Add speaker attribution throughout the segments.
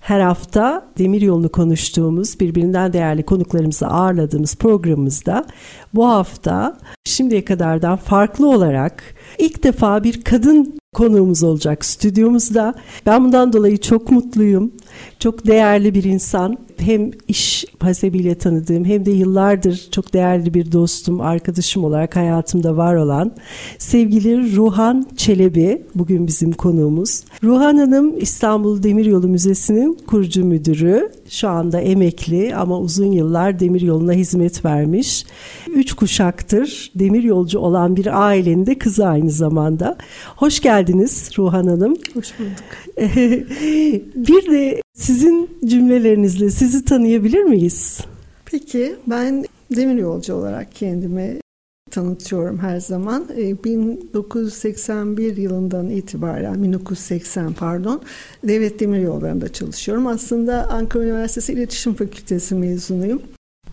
Speaker 1: Her hafta demir yolunu konuştuğumuz, birbirinden değerli konuklarımızı ağırladığımız programımızda bu hafta şimdiye kadardan farklı olarak ilk defa bir kadın konuğumuz olacak stüdyomuzda. Ben bundan dolayı çok mutluyum. Çok değerli bir insan. Hem iş hasebiyle tanıdığım hem de yıllardır çok değerli bir dostum, arkadaşım olarak hayatımda var olan sevgili Ruhan Çelebi bugün bizim konuğumuz. Ruhan Hanım İstanbul Demiryolu Müzesi'nin kurucu müdürü. Şu anda emekli ama uzun yıllar demiryoluna hizmet vermiş. Üç kuşaktır demiryolcu olan bir ailenin de kızı zamanda. Hoş geldiniz Ruhan Hanım.
Speaker 2: Hoş bulduk.
Speaker 1: bir de sizin cümlelerinizle sizi tanıyabilir miyiz?
Speaker 2: Peki ben demir yolcu olarak kendimi tanıtıyorum her zaman. 1981 yılından itibaren 1980 pardon devlet demir yollarında çalışıyorum. Aslında Ankara Üniversitesi İletişim Fakültesi mezunuyum.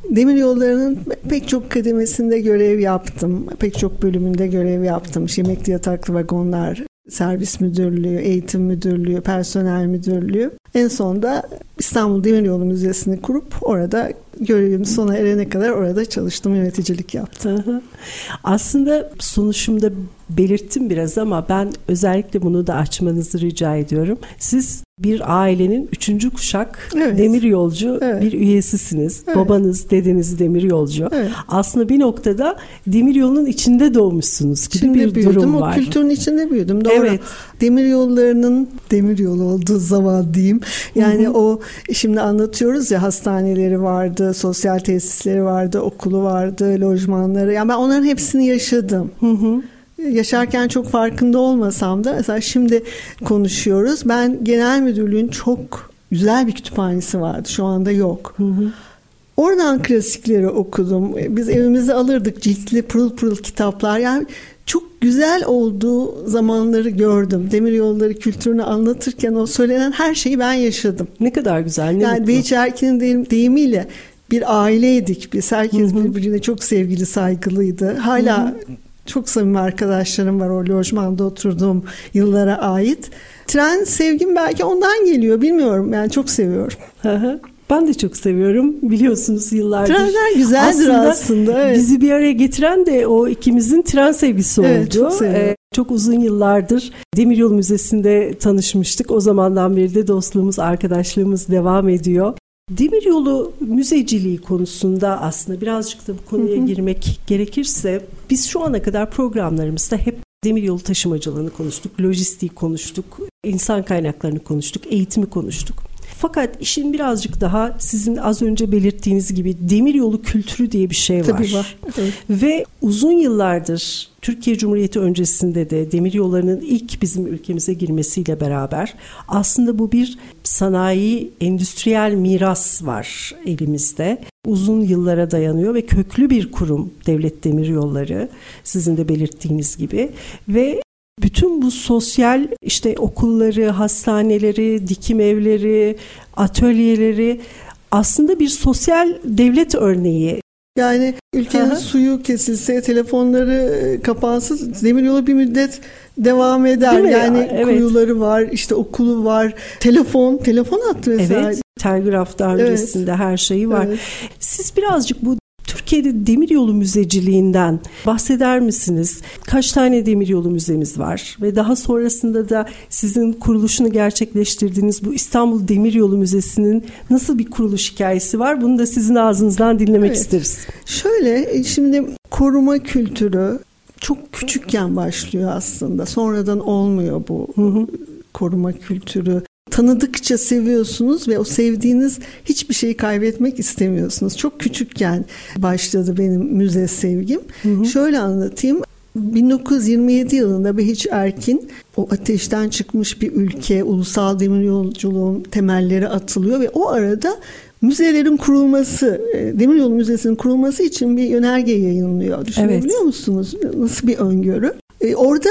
Speaker 2: Demir yollarının pek çok kademesinde görev yaptım. Pek çok bölümünde görev yaptım. Yemekli yataklı vagonlar, servis müdürlüğü, eğitim müdürlüğü, personel müdürlüğü. En sonunda İstanbul Demiryolu Müzesi'ni kurup orada görevim sona erene kadar orada çalıştım, yöneticilik yaptım.
Speaker 1: Aslında sunuşumda belirttim biraz ama ben özellikle bunu da açmanızı rica ediyorum. Siz bir ailenin üçüncü kuşak evet. demir yolcu evet. bir üyesisiniz. Evet. Babanız, dedeniz demir yolcu. Evet. Aslında bir noktada demir yolunun içinde doğmuşsunuz gibi içinde bir
Speaker 2: büyüdüm.
Speaker 1: durum var.
Speaker 2: O kültürün içinde büyüdüm. Doğru. Evet. Demir yollarının demir yolu olduğu zaman diyeyim. Yani Hı-hı. o şimdi anlatıyoruz ya hastaneleri vardı, sosyal tesisleri vardı, okulu vardı, lojmanları. Yani ben onların hepsini yaşadım. Hı hı yaşarken çok farkında olmasam da mesela şimdi konuşuyoruz. Ben genel müdürlüğün çok güzel bir kütüphanesi vardı. Şu anda yok. Hı hı. Oradan klasikleri okudum. Biz evimize alırdık ciltli pırıl pırıl kitaplar. Yani çok güzel olduğu zamanları gördüm. Demir yolları kültürünü anlatırken o söylenen her şeyi ben yaşadım.
Speaker 1: Ne kadar güzel. Ne
Speaker 2: yani Behiç Erkin'in deyim, deyimiyle bir aileydik biz. Herkes hı hı. birbirine çok sevgili, saygılıydı. Hala hı hı. Çok samimi arkadaşlarım var o lojmanda oturduğum yıllara ait. Tren sevgim belki ondan geliyor bilmiyorum. Yani çok seviyorum.
Speaker 1: Ben de çok seviyorum. Biliyorsunuz yıllardır.
Speaker 2: Trenler güzeldir aslında. aslında evet.
Speaker 1: Bizi bir araya getiren de o ikimizin tren sevgisi evet, oldu. Çok, ee, çok uzun yıllardır Demiryolu Müzesi'nde tanışmıştık. O zamandan beri de dostluğumuz, arkadaşlığımız devam ediyor. Demiryolu müzeciliği konusunda aslında birazcık da bu konuya hı hı. girmek gerekirse biz şu ana kadar programlarımızda hep demiryolu taşımacılığını konuştuk, lojistiği konuştuk, insan kaynaklarını konuştuk, eğitimi konuştuk. Fakat işin birazcık daha sizin az önce belirttiğiniz gibi demir yolu kültürü diye bir şey var.
Speaker 2: Tabii var. Evet.
Speaker 1: Ve uzun yıllardır Türkiye Cumhuriyeti öncesinde de demir yollarının ilk bizim ülkemize girmesiyle beraber aslında bu bir sanayi, endüstriyel miras var elimizde. Uzun yıllara dayanıyor ve köklü bir kurum Devlet Demir Yolları sizin de belirttiğiniz gibi ve bütün bu sosyal işte okulları, hastaneleri, dikim evleri, atölyeleri aslında bir sosyal devlet örneği.
Speaker 2: Yani ülkenin Aha. suyu kesilse, telefonları e, kapansa demiryolu bir müddet devam eder. Yani ya? evet. kuyuları var, işte okulu var, telefon, telefon hattı mesela.
Speaker 1: Evet, telgraf daha öncesinde evet. her şeyi var. Evet. Siz birazcık bu Türkiye'de demiryolu müzeciliğinden bahseder misiniz? Kaç tane demiryolu müzemiz var ve daha sonrasında da sizin kuruluşunu gerçekleştirdiğiniz bu İstanbul Demiryolu Müzesi'nin nasıl bir kuruluş hikayesi var? Bunu da sizin ağzınızdan dinlemek evet. isteriz.
Speaker 2: Şöyle e, şimdi koruma kültürü çok küçükken başlıyor aslında. Sonradan olmuyor bu hı hı. koruma kültürü tanıdıkça seviyorsunuz ve o sevdiğiniz hiçbir şeyi kaybetmek istemiyorsunuz. Çok küçükken başladı benim müze sevgim. Hı hı. Şöyle anlatayım. 1927 yılında Behiç Erkin o ateşten çıkmış bir ülke, ulusal demir yolculuğun temelleri atılıyor ve o arada müzelerin kurulması, e, Demiryolu Müzesi'nin kurulması için bir yönerge yayınlıyor. Düşünebiliyor evet. musunuz? Nasıl bir öngörü? E, orada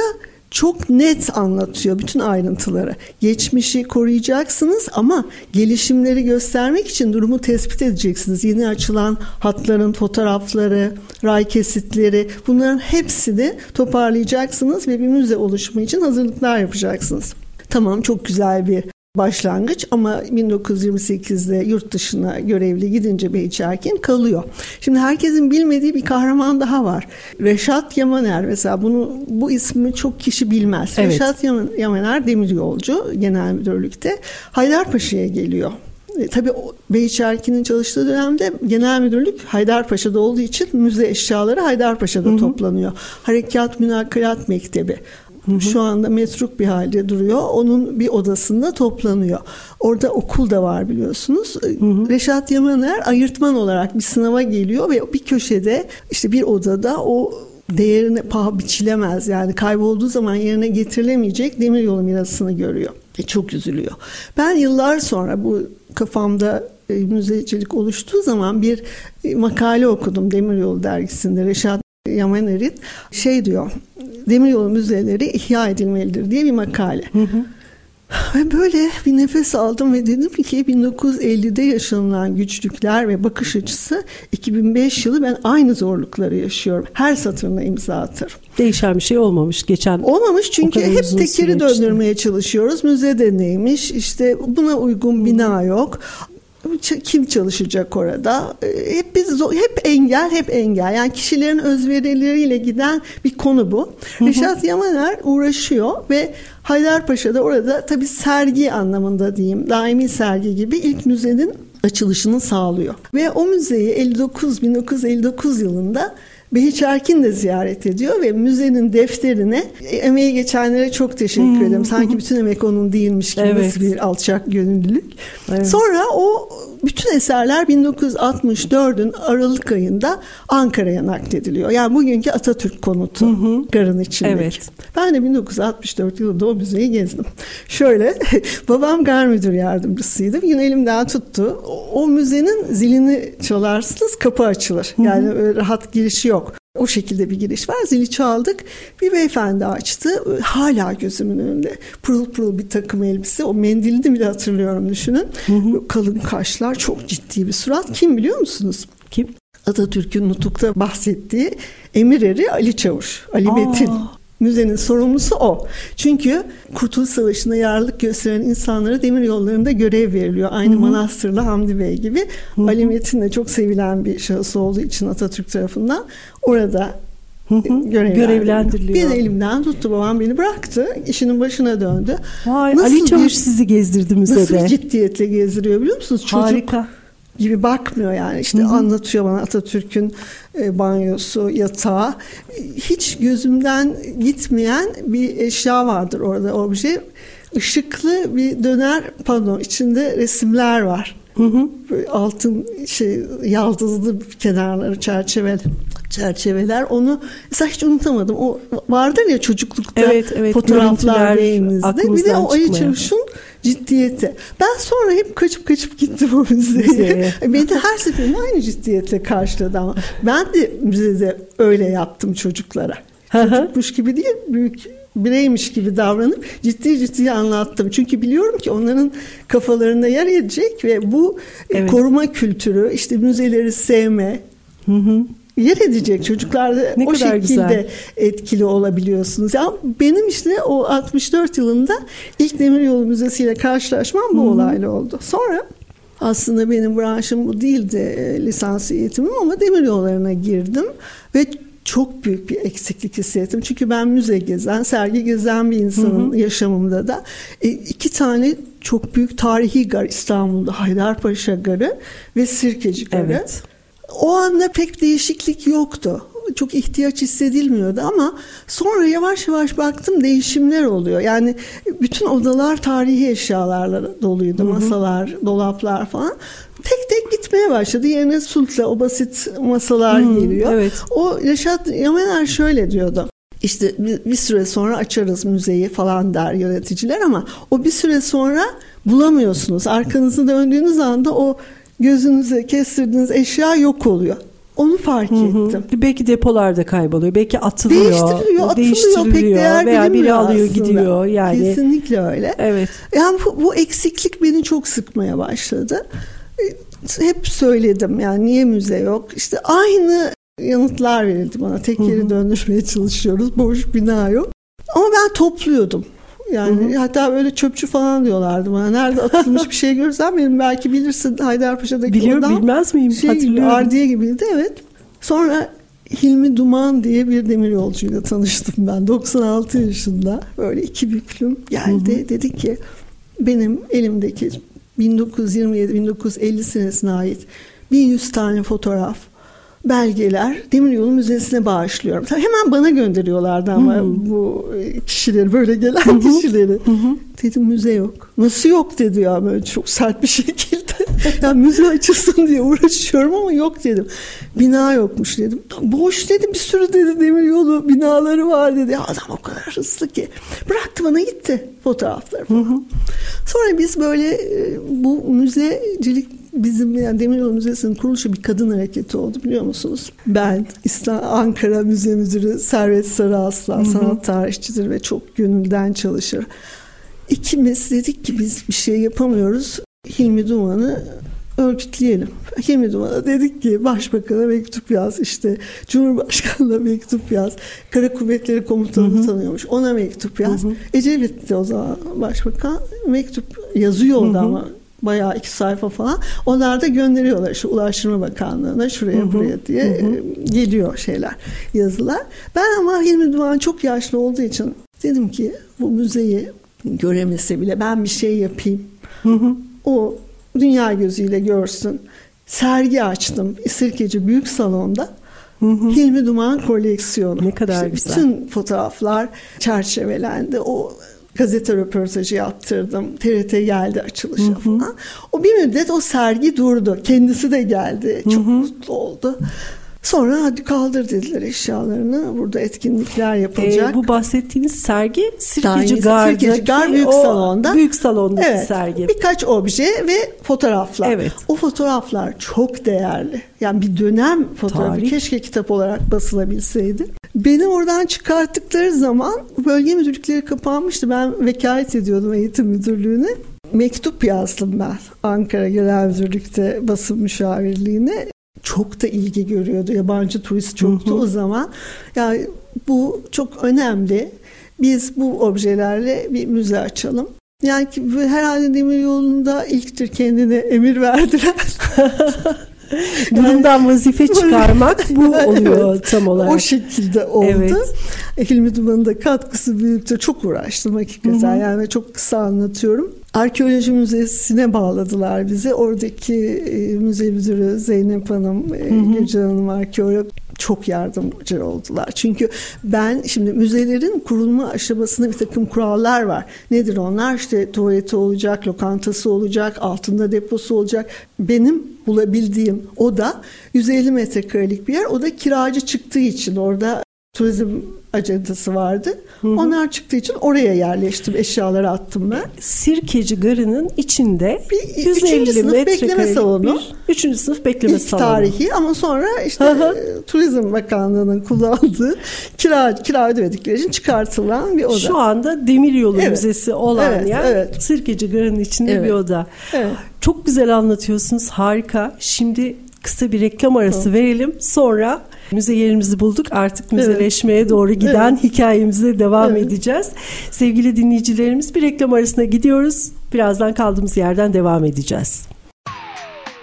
Speaker 2: çok net anlatıyor bütün ayrıntıları. Geçmişi koruyacaksınız ama gelişimleri göstermek için durumu tespit edeceksiniz. Yeni açılan hatların fotoğrafları, ray kesitleri bunların hepsini toparlayacaksınız ve bir müze oluşumu için hazırlıklar yapacaksınız. Tamam çok güzel bir başlangıç ama 1928'de yurt dışına görevli gidince Behiç Erkin kalıyor. Şimdi herkesin bilmediği bir kahraman daha var. Reşat Yamaner mesela bunu bu ismi çok kişi bilmez. Evet. Reşat Yamaner demiryolcu genel müdürlükte Haydarpaşa'ya geliyor. E, tabii Behiç Erkin'in çalıştığı dönemde genel müdürlük Haydarpaşa'da olduğu için müze eşyaları Haydarpaşa'da Hı-hı. toplanıyor. Harekat Münakalat Mektebi Hı Şu anda metruk bir halde duruyor. Onun bir odasında toplanıyor. Orada okul da var biliyorsunuz. Hı hı. Reşat Yamaner ayırtman olarak bir sınava geliyor ve bir köşede işte bir odada o değerine paha biçilemez. Yani kaybolduğu zaman yerine getirilemeyecek demiryolu mirasını görüyor. E çok üzülüyor. Ben yıllar sonra bu kafamda e, müzecilik oluştuğu zaman bir e, makale okudum Demiryolu dergisinde Reşat Yamaner'in şey diyor demiryolu müzeleri ihya edilmelidir diye bir makale. Hı hı. Ve böyle bir nefes aldım ve dedim ki 1950'de yaşanılan güçlükler ve bakış açısı 2005 yılı ben aynı zorlukları yaşıyorum. Her satırına imza atarım.
Speaker 1: Değişen bir şey olmamış geçen.
Speaker 2: Olmamış çünkü hep tekeri döndürmeye çalışıyoruz. Müze de neymiş işte buna uygun bina yok kim çalışacak orada? E, hep biz hep engel, hep engel. Yani kişilerin özverileriyle giden bir konu bu. Hı hı. Reşat Yamaner uğraşıyor ve Haydarpaşa'da orada tabii sergi anlamında diyeyim, daimi sergi gibi ilk müzenin açılışını sağlıyor. Ve o müzeyi 59 1959 yılında Behiç Erkin de ziyaret ediyor ve müzenin defterine e, emeği geçenlere çok teşekkür ederim. Sanki bütün emek onun değilmiş gibi evet. bir alçak gönüllülük. Evet. Sonra o bütün eserler 1964'ün Aralık ayında Ankara'ya naklediliyor. Yani bugünkü Atatürk konutu hı hı. garın içindeki. Evet. Ben de 1964 yılında o müzeyi gezdim. Şöyle babam gar müdür yardımcısıydı. Gün elimden tuttu. O, o müzenin zilini çalarsınız kapı açılır. Yani hı hı. rahat girişi yok. O şekilde bir giriş var. Zili çaldık. Bir beyefendi açtı. Hala gözümün önünde. Pırıl pırıl bir takım elbise. O mendilini bile hatırlıyorum düşünün. Hı hı. Kalın kaşlar, çok ciddi bir surat. Kim biliyor musunuz?
Speaker 1: Kim?
Speaker 2: Atatürk'ün nutukta bahsettiği emir eri Ali Çavuş, Ali Aa. Metin. Müzenin sorumlusu o. Çünkü Kurtuluş Savaşı'nda yararlık gösteren insanlara demir yollarında görev veriliyor. Aynı Hı-hı. Manastırlı Hamdi Bey gibi. Hı-hı. Ali Metin de çok sevilen bir şahıs olduğu için Atatürk tarafından orada görevlendiriliyor. Bir elimden tuttu babam beni bıraktı. işinin başına döndü.
Speaker 1: Vay, nasıl Ali Çavuş bir, sizi gezdirdi müzede.
Speaker 2: Nasıl bir ciddiyetle gezdiriyor biliyor musunuz? Çocuk Harika gibi bakmıyor yani. İşte Hı-hı. anlatıyor bana Atatürk'ün e, banyosu yatağı. Hiç gözümden gitmeyen bir eşya vardır orada obje ışıklı bir döner pano içinde resimler var. Hı hı. Böyle altın şey yaldızlı kenarları çerçeveli çerçeveler onu mesela hiç unutamadım. O vardır ya çocuklukta evet, evet, fotoğraflar beyninizde. Bir de o Ali Çavuş'un ciddiyeti. Ben sonra hep kaçıp kaçıp gittim o müzeye. Beni her seferinde aynı ciddiyetle karşıladı ama ben de müzede öyle yaptım çocuklara. Çocukmuş gibi değil, büyük bireymiş gibi davranıp ciddi ciddi anlattım. Çünkü biliyorum ki onların kafalarında yer edecek ve bu e, evet. koruma kültürü, işte müzeleri sevme, hı hı yer edecek çocuklar da ne o şekilde güzel. etkili olabiliyorsunuz. Ya benim işte o 64 yılında ilk Demiryolu Müzesi ile karşılaşmam bu hmm. olayla oldu. Sonra aslında benim branşım bu değildi e, lisans eğitimim ama demiryollarına girdim ve çok büyük bir eksiklik hissettim. Çünkü ben müze gezen, sergi gezen bir insanın hı hı. yaşamımda da e, iki tane çok büyük tarihi gar İstanbul'da Haydarpaşa Garı ve Sirkeci Garı. Evet. O anda pek değişiklik yoktu. Çok ihtiyaç hissedilmiyordu ama sonra yavaş yavaş baktım değişimler oluyor. Yani bütün odalar tarihi eşyalarla doluydu. Hı hı. Masalar, dolaplar falan tek tek gitmeye başladı. Yerine sulta o basit masalar hmm, geliyor. Evet. O Reşat Yamener şöyle diyordu. işte bir, bir süre sonra açarız müzeyi falan der yöneticiler ama o bir süre sonra bulamıyorsunuz. Arkanızı döndüğünüz anda o gözünüze kestirdiğiniz eşya yok oluyor. Onu fark hı hı. ettim.
Speaker 1: Belki depolarda kayboluyor. Belki atılıyor.
Speaker 2: Değiştiriliyor, atılıyor. Değiştiriliyor. Pek değer
Speaker 1: veya biri alıyor
Speaker 2: aslında.
Speaker 1: gidiyor. Yani.
Speaker 2: Kesinlikle öyle.
Speaker 1: Evet.
Speaker 2: Yani bu, bu eksiklik beni çok sıkmaya başladı. Hep söyledim yani niye müze yok? İşte aynı yanıtlar verildi bana. Tek yeri döndürmeye çalışıyoruz. Boş bina yok. Ama ben topluyordum. Yani Hı-hı. hatta böyle çöpçü falan diyorlardı bana. Nerede atılmış bir şey görürsem benim belki bilirsin Haydarpaşa'daki
Speaker 1: Biliyorum odam, bilmez miyim?
Speaker 2: Şey, Hatırlıyorum. Ardiye gibiydi evet. Sonra Hilmi Duman diye bir demir yolcuyla tanıştım ben 96 yaşında. Böyle iki büklüm geldi. Hı-hı. Dedi ki benim elimdeki 1927-1950 senesine ait 1100 tane fotoğraf belgeler Demiryolu Müzesi'ne bağışlıyorum. Tabii hemen bana gönderiyorlardı ama hmm. bu kişileri böyle gelen kişileri. Dedim müze yok. Nasıl yok dedi ya böyle çok sert bir şekilde. yani müze açılsın diye uğraşıyorum ama yok dedim. Bina yokmuş dedim. Boş dedi bir sürü dedi demiryolu binaları var dedi. Adam o kadar hızlı ki. Bıraktı bana gitti fotoğrafları falan. Sonra biz böyle bu müzecilik bizim yani Demiryolu Müzesi'nin kuruluşu bir kadın hareketi oldu biliyor musunuz? Ben İslam Ankara Müze Müdürü Servet Sarıaslan sanat tarihçidir ve çok gönülden çalışır. İkimiz dedik ki biz bir şey yapamıyoruz. Hilmi Duman'ı örgütleyelim. Hilmi Duman'a dedik ki başbakana mektup yaz işte Cumhurbaşkanı'na mektup yaz. Kara Kuvvetleri Komutanı tanıyormuş ona mektup yaz. Hı hı. Ecevit de o zaman başbakan mektup yazıyordu hı hı. ama bayağı iki sayfa falan. Onlar da gönderiyorlar şu Ulaştırma Bakanlığı'na şuraya hı hı. buraya diye hı hı. E, geliyor şeyler yazılar. Ben ama Hilmi Duman çok yaşlı olduğu için dedim ki bu müzeyi göremese bile ben bir şey yapayım. Hı hı. O dünya gözüyle görsün. Sergi açtım İsirkeci Büyük Salon'da. Hı hı. Hilmi Duman koleksiyonu.
Speaker 1: Ne kadar işte
Speaker 2: güzel. Bütün fotoğraflar çerçevelendi. O gazete röportajı yaptırdım. TRT geldi açılışa hı hı. falan. O bir müddet o sergi durdu. Kendisi de geldi. Çok hı hı. mutlu oldu. Sonra hadi kaldır dediler eşyalarını. Burada etkinlikler yapılacak.
Speaker 1: Ee, bu bahsettiğiniz sergi Sirkeci Gar'daki
Speaker 2: Sirkeci Gar Büyük Salon'da.
Speaker 1: Büyük Salon'daki
Speaker 2: evet,
Speaker 1: sergi.
Speaker 2: Birkaç obje ve fotoğraflar.
Speaker 1: Evet.
Speaker 2: O fotoğraflar çok değerli. Yani bir dönem fotoğrafı Tarih. keşke kitap olarak basılabilseydi. Beni oradan çıkarttıkları zaman bölge müdürlükleri kapanmıştı. Ben vekalet ediyordum eğitim müdürlüğüne. Mektup yazdım ben Ankara Genel Müdürlük'te basın müşavirliğine çok da ilgi görüyordu. Yabancı turist çoktu o zaman. Yani bu çok önemli. Biz bu objelerle bir müze açalım. Yani herhalde demir yolunda ilktir kendine emir verdiler.
Speaker 1: Durumdan vazife çıkarmak bu oluyor evet, tam olarak.
Speaker 2: O şekilde oldu. Evet. Hilmi Duman'ın da katkısı büyüktür. Çok uğraştım hakikaten. Hı hı. Yani çok kısa anlatıyorum. Arkeoloji Müzesi'ne bağladılar bizi. Oradaki e, müze müdürü Zeynep Hanım, e, Gülcan Hanım arkeolog çok yardımcı oldular. Çünkü ben şimdi müzelerin kurulma aşamasında bir takım kurallar var. Nedir onlar? İşte tuvaleti olacak, lokantası olacak, altında deposu olacak. Benim bulabildiğim o da 150 metrekarelik bir yer. O da kiracı çıktığı için orada turizm acentası vardı. Hı hı. Onlar çıktığı için oraya yerleştim. Eşyaları attım ben.
Speaker 1: Sirkeci Garı'nın içinde
Speaker 2: bir 150 sınıf bekleme salonu. Bir,
Speaker 1: üçüncü sınıf bekleme
Speaker 2: İlk
Speaker 1: salonu.
Speaker 2: tarihi ama sonra işte hı hı. E, Turizm Bakanlığı'nın kullandığı kira, kira ödemedikleri için çıkartılan bir oda.
Speaker 1: Şu anda Demiryolu evet. Müzesi olan evet, yer evet. Sirkeci Garı'nın içinde evet. bir oda. Evet. Çok güzel anlatıyorsunuz. Harika. Şimdi kısa bir reklam arası tamam. verelim. Sonra müze yerimizi bulduk. Artık müzeleşmeye evet. doğru giden evet. hikayemize devam evet. edeceğiz. Sevgili dinleyicilerimiz bir reklam arasına gidiyoruz. Birazdan kaldığımız yerden devam edeceğiz.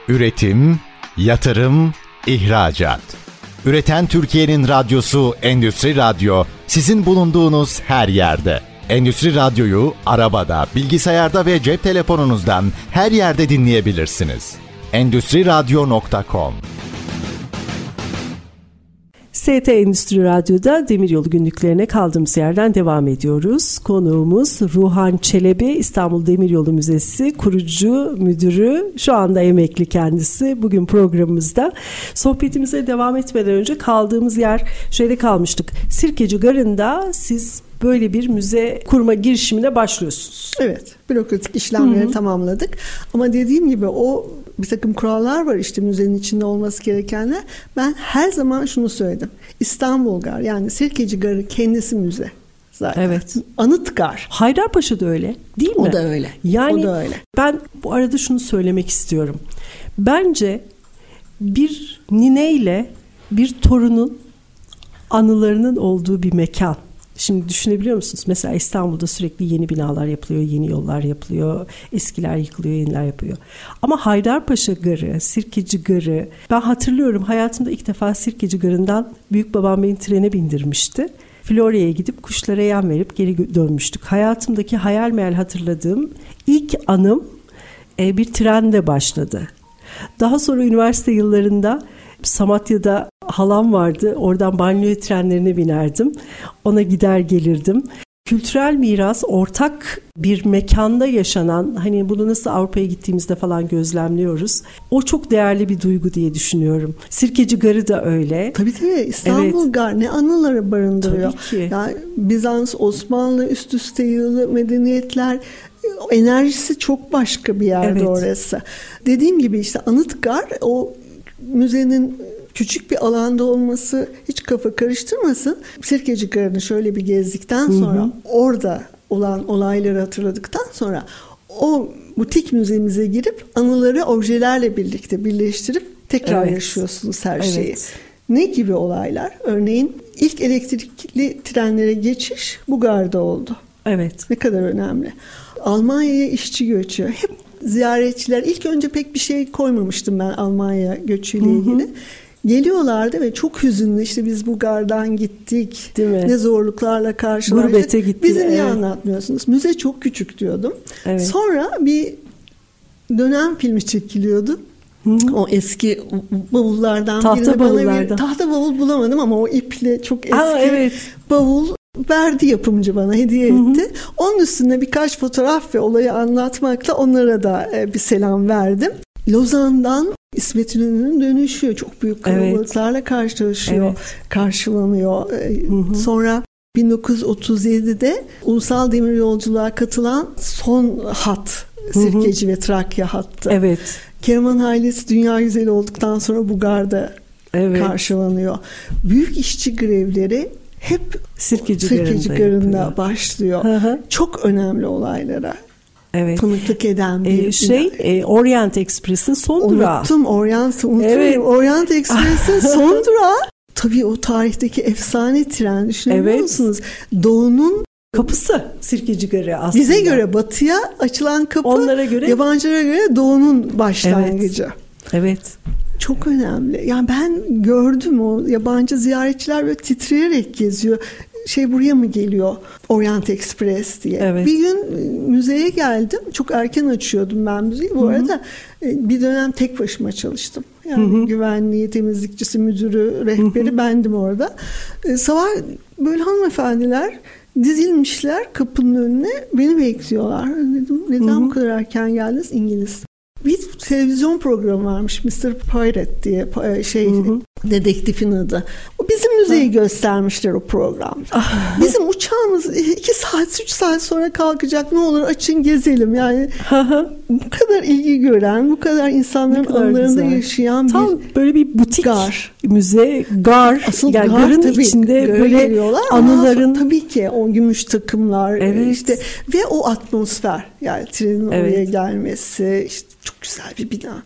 Speaker 3: Üretim, yatırım, ihracat. Üreten Türkiye'nin radyosu Endüstri Radyo sizin bulunduğunuz her yerde. Endüstri Radyo'yu arabada, bilgisayarda ve cep telefonunuzdan her yerde dinleyebilirsiniz. Endüstriradyo.com
Speaker 1: ST Endüstri Radyo'da Demiryolu günlüklerine kaldığımız yerden devam ediyoruz. Konuğumuz Ruhan Çelebi, İstanbul Demiryolu Müzesi kurucu müdürü, şu anda emekli kendisi. Bugün programımızda sohbetimize devam etmeden önce kaldığımız yer şöyle kalmıştık. Sirkeci Garı'nda siz böyle bir müze kurma girişimine başlıyorsunuz.
Speaker 2: Evet, bürokratik işlemleri Hı-hı. tamamladık. Ama dediğim gibi o bir takım kurallar var işte müzenin içinde olması gerekenler. Ben her zaman şunu söyledim. İstanbul Gar yani Sirkeci Garı kendisi müze zaten.
Speaker 1: Evet.
Speaker 2: Anıt gar.
Speaker 1: Haydarpaşa da öyle değil mi?
Speaker 2: O da öyle.
Speaker 1: Yani
Speaker 2: o da öyle.
Speaker 1: ben bu arada şunu söylemek istiyorum. Bence bir nineyle bir torunun anılarının olduğu bir mekan. Şimdi düşünebiliyor musunuz? Mesela İstanbul'da sürekli yeni binalar yapılıyor, yeni yollar yapılıyor, eskiler yıkılıyor, yeniler yapıyor. Ama Haydarpaşa Garı, Sirkeci Garı, ben hatırlıyorum hayatımda ilk defa Sirkeci Garı'ndan büyük babam beni trene bindirmişti. Florya'ya gidip kuşlara yem verip geri dönmüştük. Hayatımdaki hayal meyal hatırladığım ilk anım e, bir trende başladı. Daha sonra üniversite yıllarında Samatya'da halam vardı. Oradan banliyö trenlerine binerdim. Ona gider gelirdim. Kültürel miras ortak bir mekanda yaşanan hani bunu nasıl Avrupa'ya gittiğimizde falan gözlemliyoruz. O çok değerli bir duygu diye düşünüyorum. Sirkeci Garı da öyle.
Speaker 2: Tabii tabii İstanbul evet. Gar ne anıları barındırıyor.
Speaker 1: Tabii ki.
Speaker 2: Yani Bizans, Osmanlı üst üste yığılı medeniyetler enerjisi çok başka bir yerde evet. orası. Dediğim gibi işte Anıtgar o müzenin küçük bir alanda olması hiç kafa karıştırmasın. Sirkeci Garı'nı şöyle bir gezdikten sonra hı hı. orada olan olayları hatırladıktan sonra o butik müzemize girip anıları objelerle birlikte birleştirip tekrar evet. yaşıyorsunuz her şeyi. Evet. Ne gibi olaylar? Örneğin ilk elektrikli trenlere geçiş bu garda oldu.
Speaker 1: Evet.
Speaker 2: Ne kadar önemli. Almanya'ya işçi göçü. Hep ziyaretçiler ilk önce pek bir şey koymamıştım ben Almanya göçüyle ilgili. Hı hı. Geliyorlardı ve çok hüzünlü işte biz bu gardan gittik. Değil mi? Ne zorluklarla karşılaştık.
Speaker 1: Gurbete gittik.
Speaker 2: Bizi niye evet. anlatmıyorsunuz? Müze çok küçük diyordum. Evet. Sonra bir dönem filmi çekiliyordu. Hı-hı. O eski bavullardan
Speaker 1: tahta birini bavullardan. bana bir
Speaker 2: tahta bavul bulamadım ama o iple çok eski
Speaker 1: Aa, evet.
Speaker 2: bavul verdi yapımcı bana hediye etti. Hı hı. Onun üstünde birkaç fotoğraf ve olayı anlatmakla onlara da e, bir selam verdim. Lozan'dan İsmet İnönü'nün dönüşü çok büyük kalabalıklarla evet. karşılaşıyor, evet. karşılanıyor. E, hı hı. Sonra 1937'de ulusal demir yolculuğa katılan son hat Sirkeci hı hı. ve Trakya hattı.
Speaker 1: Evet.
Speaker 2: Kerman ailesi dünya güzeli olduktan sonra bu garda evet. karşılanıyor. Büyük işçi grevleri hep Sirkeci, Sirkeci Garı'nda başlıyor. Hı hı. Çok önemli olaylara evet. tanıklık eden bir
Speaker 1: ee, şey e, Orient Express'in son durağı.
Speaker 2: Unuttum Orient unuttum. Evet. Orient Express'in son durağı. Tabii o tarihteki efsane tren düşünebiliyor evet. musunuz? Doğu'nun
Speaker 1: kapısı Sirkeci Garı aslında.
Speaker 2: Bize göre batıya açılan kapı, onlara göre yabancılara göre doğunun başlangıcı.
Speaker 1: Evet. evet.
Speaker 2: Çok önemli. Yani ben gördüm o yabancı ziyaretçiler böyle titreyerek geziyor şey buraya mı geliyor Orient Express diye. Evet. Bir gün e, müzeye geldim. Çok erken açıyordum ben müzeyi. Bu Hı-hı. arada e, bir dönem tek başıma çalıştım. Yani Hı-hı. güvenliği, temizlikçisi, müdürü, rehberi Hı-hı. bendim orada. E, sabah böyle hanımefendiler dizilmişler kapının önüne beni bekliyorlar. Dedim neden Hı-hı. bu kadar erken geldiniz? İngiliz bir televizyon programı varmış Mr. Pirate diye e, şey hı hı. dedektifin adı. O bizim müzeyi ha. göstermişler o programda. Ah. bizim uçağımız iki saat üç saat sonra kalkacak ne olur açın gezelim yani bu kadar ilgi gören bu kadar insanların kadar anılarında güzel. yaşayan
Speaker 1: Tam bir böyle bir butik gar. müze gar
Speaker 2: Asıl
Speaker 1: yani
Speaker 2: gar,
Speaker 1: garın tabii, içinde böyle anıların
Speaker 2: tabii ki o gümüş takımlar evet. işte ve o atmosfer yani trenin evet. oraya gelmesi işte çok güzel bir bina.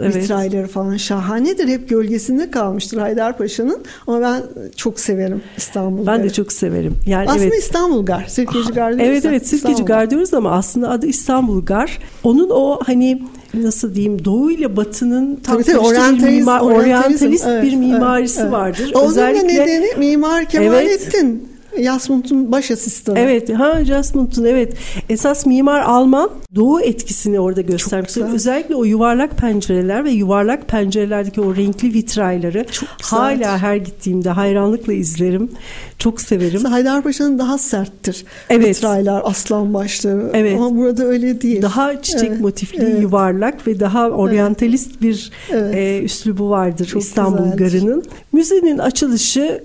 Speaker 2: Evet. Vitrayları falan şahanedir. Hep gölgesinde kalmıştır Haydarpaşa'nın. Ama ben çok severim İstanbul
Speaker 1: Ben de çok severim.
Speaker 2: Yani aslında evet. İstanbul Gar. Sirkeci Gar
Speaker 1: diyoruz. Evet evet Sirkeci Gar diyoruz ama aslında adı İstanbul Gar. Onun o hani nasıl diyeyim doğu ile batının tam tabii, tabii,
Speaker 2: oryantaliz, bir mimar,
Speaker 1: oryantalist evet, bir mimarisi evet, vardır.
Speaker 2: Evet. Özellikle nedeni Mimar Kemalettin. Evet. Jasmund'un baş asistanı.
Speaker 1: Evet, ha Jasmund'un evet. Esas mimar Alman doğu etkisini orada göstermiş. Özellikle o yuvarlak pencereler ve yuvarlak pencerelerdeki o renkli vitrayları hala her gittiğimde hayranlıkla izlerim. Çok severim.
Speaker 2: Haydarpaşa'nın daha serttir. Evet. Vitraylar, aslan başları. Evet. Ama burada öyle değil.
Speaker 1: Daha çiçek evet. motifli, evet. yuvarlak ve daha oryantalist evet. bir evet. e, üslubu vardır Çok İstanbul güzeldir. Garı'nın. Müzenin açılışı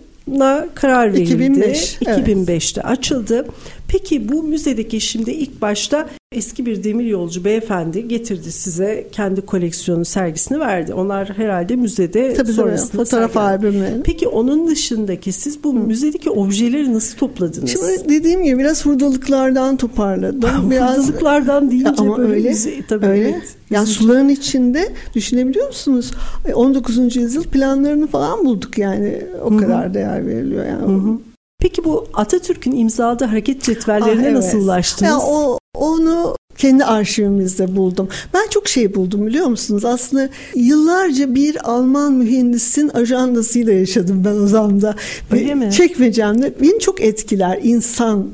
Speaker 1: karar verildi. 2005. 2005'te evet. açıldı. Peki bu müzedeki şimdi ilk başta eski bir demir yolcu beyefendi getirdi size kendi koleksiyonu sergisini verdi. Onlar herhalde müzede
Speaker 2: tabii, sonrasında fotoğraf albümü.
Speaker 1: Peki onun dışındaki siz bu Hı. müzedeki objeleri nasıl topladınız?
Speaker 2: Şimdi dediğim gibi biraz hurdalıklardan toparladım. biraz
Speaker 1: hurdalıklardan deyince ama böyle öyle, müze, tabii öyle. Evet.
Speaker 2: Yani suların içinde düşünebiliyor musunuz? 19. yüzyıl planlarını falan bulduk yani o Hı-hı. kadar değer veriliyor yani. Hı-hı.
Speaker 1: Peki bu Atatürk'ün imzaladığı hareket cetvellerine ah, evet. nasıl ulaştınız?
Speaker 2: Ya o onu kendi arşivimizde buldum. Ben çok şey buldum biliyor musunuz? Aslında yıllarca bir Alman mühendisin ajandasıyla yaşadım ben o zamanda. Öyle mi? Çekmecemde beni çok etkiler. İnsan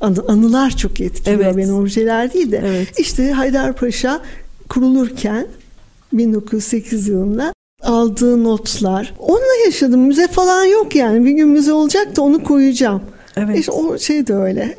Speaker 2: anı, anılar çok etkiliyor evet. beni objeler değil de. Evet. İşte Haydarpaşa kurulurken 1908 yılında aldığı notlar. Onunla yaşadım. Müze falan yok yani. Bir gün müze olacak da onu koyacağım. Evet. İşte o şey de öyle.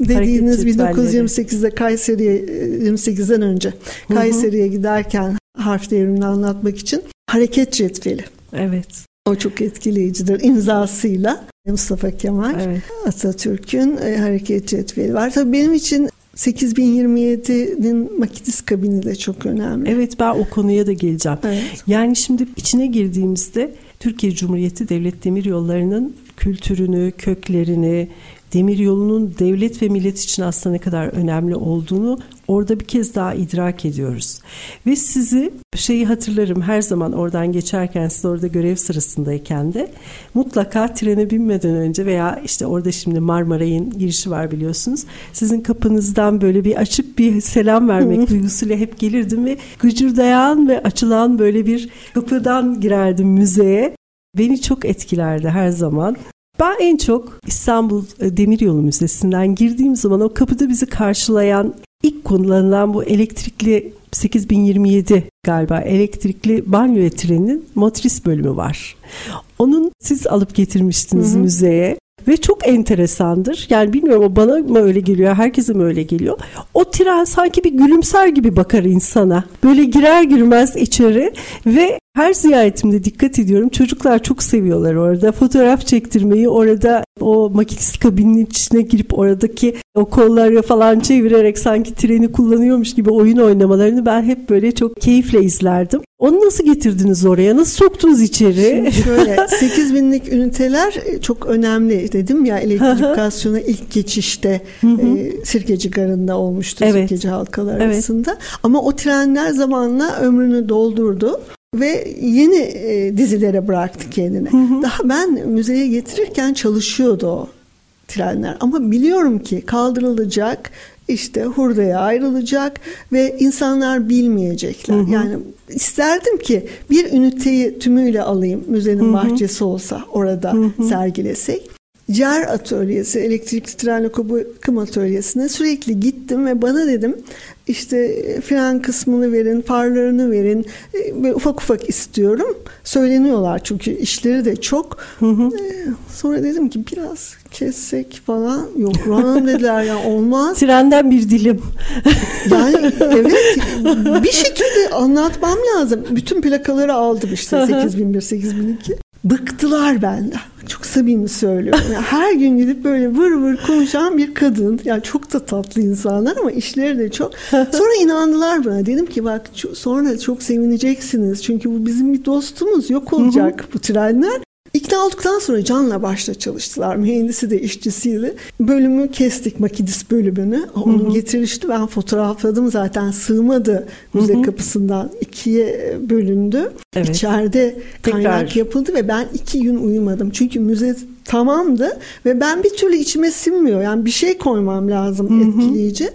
Speaker 2: Dediğiniz 1928'de Kayseri'ye 28'den önce Kayseri'ye giderken harf devrimini anlatmak için hareket cetveli.
Speaker 1: Evet.
Speaker 2: O çok etkileyicidir imzasıyla. Mustafa Kemal evet. Atatürk'ün e, hareket cetveli var. Tabii benim için 8027'nin makinist kabini de çok önemli.
Speaker 1: Evet ben o konuya da geleceğim. Evet. Yani şimdi içine girdiğimizde Türkiye Cumhuriyeti Devlet Demir Yolları'nın kültürünü, köklerini, demir yolunun devlet ve millet için aslında ne kadar önemli olduğunu orada bir kez daha idrak ediyoruz. Ve sizi şeyi hatırlarım her zaman oradan geçerken siz orada görev sırasındayken de mutlaka trene binmeden önce veya işte orada şimdi Marmaray'ın girişi var biliyorsunuz. Sizin kapınızdan böyle bir açıp bir selam vermek duygusuyla hep gelirdim ve gıcırdayan ve açılan böyle bir kapıdan girerdim müzeye. Beni çok etkilerdi her zaman. Ben en çok İstanbul e, Demiryolu Müzesi'nden girdiğim zaman o kapıda bizi karşılayan ilk konularından bu elektrikli 8027 galiba elektrikli banyo treninin motris bölümü var. Onun siz alıp getirmiştiniz Hı-hı. müzeye. Ve çok enteresandır. Yani bilmiyorum o bana mı öyle geliyor, herkese mi öyle geliyor. O tren sanki bir gülümser gibi bakar insana. Böyle girer girmez içeri ve her ziyaretimde dikkat ediyorum. Çocuklar çok seviyorlar orada. Fotoğraf çektirmeyi, orada o makinist kabinin içine girip oradaki o kolları falan çevirerek sanki treni kullanıyormuş gibi oyun oynamalarını ben hep böyle çok keyifle izlerdim. Onu nasıl getirdiniz oraya? Nasıl soktunuz içeri?
Speaker 2: Şimdi şöyle 8 binlik üniteler e, çok önemli dedim ya elektrifikasyona ilk geçişte e, Sirkeci Garı'nda olmuştu evet. Sirkeci halkalar evet. arasında. Ama o trenler zamanla ömrünü doldurdu ve yeni e, dizilere bıraktı kendini. Hı hı. Daha ben müzeye getirirken çalışıyordu o trenler ama biliyorum ki kaldırılacak işte hurdaya ayrılacak ve insanlar bilmeyecekler. Hı hı. Yani isterdim ki bir üniteyi tümüyle alayım müzenin hı hı. bahçesi olsa orada hı hı. sergilesek. CER atölyesi, elektrikli tren lokomotiv atölyesine sürekli gittim ve bana dedim işte fren kısmını verin, farlarını verin ve ufak ufak istiyorum. Söyleniyorlar çünkü işleri de çok. Hı hı. Sonra dedim ki biraz kessek falan. Yok Hanım dediler ya olmaz.
Speaker 1: Trenden bir dilim.
Speaker 2: yani evet bir şekilde anlatmam lazım. Bütün plakaları aldım işte 8001, 8002 bıktılar benden. Çok samimi söylüyorum. Yani her gün gidip böyle vır vır konuşan bir kadın. Yani çok da tatlı insanlar ama işleri de çok. Sonra inandılar bana. Dedim ki bak sonra çok sevineceksiniz. Çünkü bu bizim bir dostumuz. Yok olacak bu trenler. İkna olduktan sonra Can'la başta çalıştılar. Mühendisi de işçisiydi. Bölümü kestik makinist bölümünü. Onun hı hı. getirişti. Ben fotoğrafladım zaten sığmadı müze hı hı. kapısından. ikiye bölündü. Evet. İçeride Tekrar. kaynak yapıldı ve ben iki gün uyumadım. Çünkü müze tamamdı ve ben bir türlü içime sinmiyor. Yani bir şey koymam lazım hı hı. etkileyici.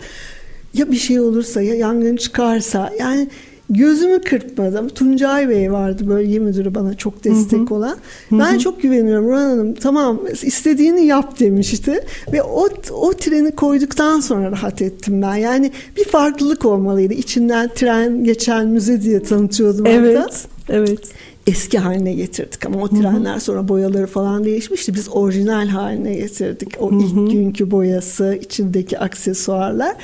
Speaker 2: Ya bir şey olursa ya yangın çıkarsa yani Gözümü kırpmadım. Tuncay Bey vardı bölge müdürü bana çok destek Hı-hı. olan. Ben Hı-hı. çok güveniyorum Ruhan Hanım. Tamam istediğini yap demişti. Ve o, o treni koyduktan sonra rahat ettim ben. Yani bir farklılık olmalıydı. İçinden tren geçen müze diye tanıtıyordum
Speaker 1: evet, hatta. Evet
Speaker 2: eski haline getirdik ama o trenler sonra boyaları falan değişmişti. Biz orijinal haline getirdik. O ilk günkü boyası, içindeki aksesuarlar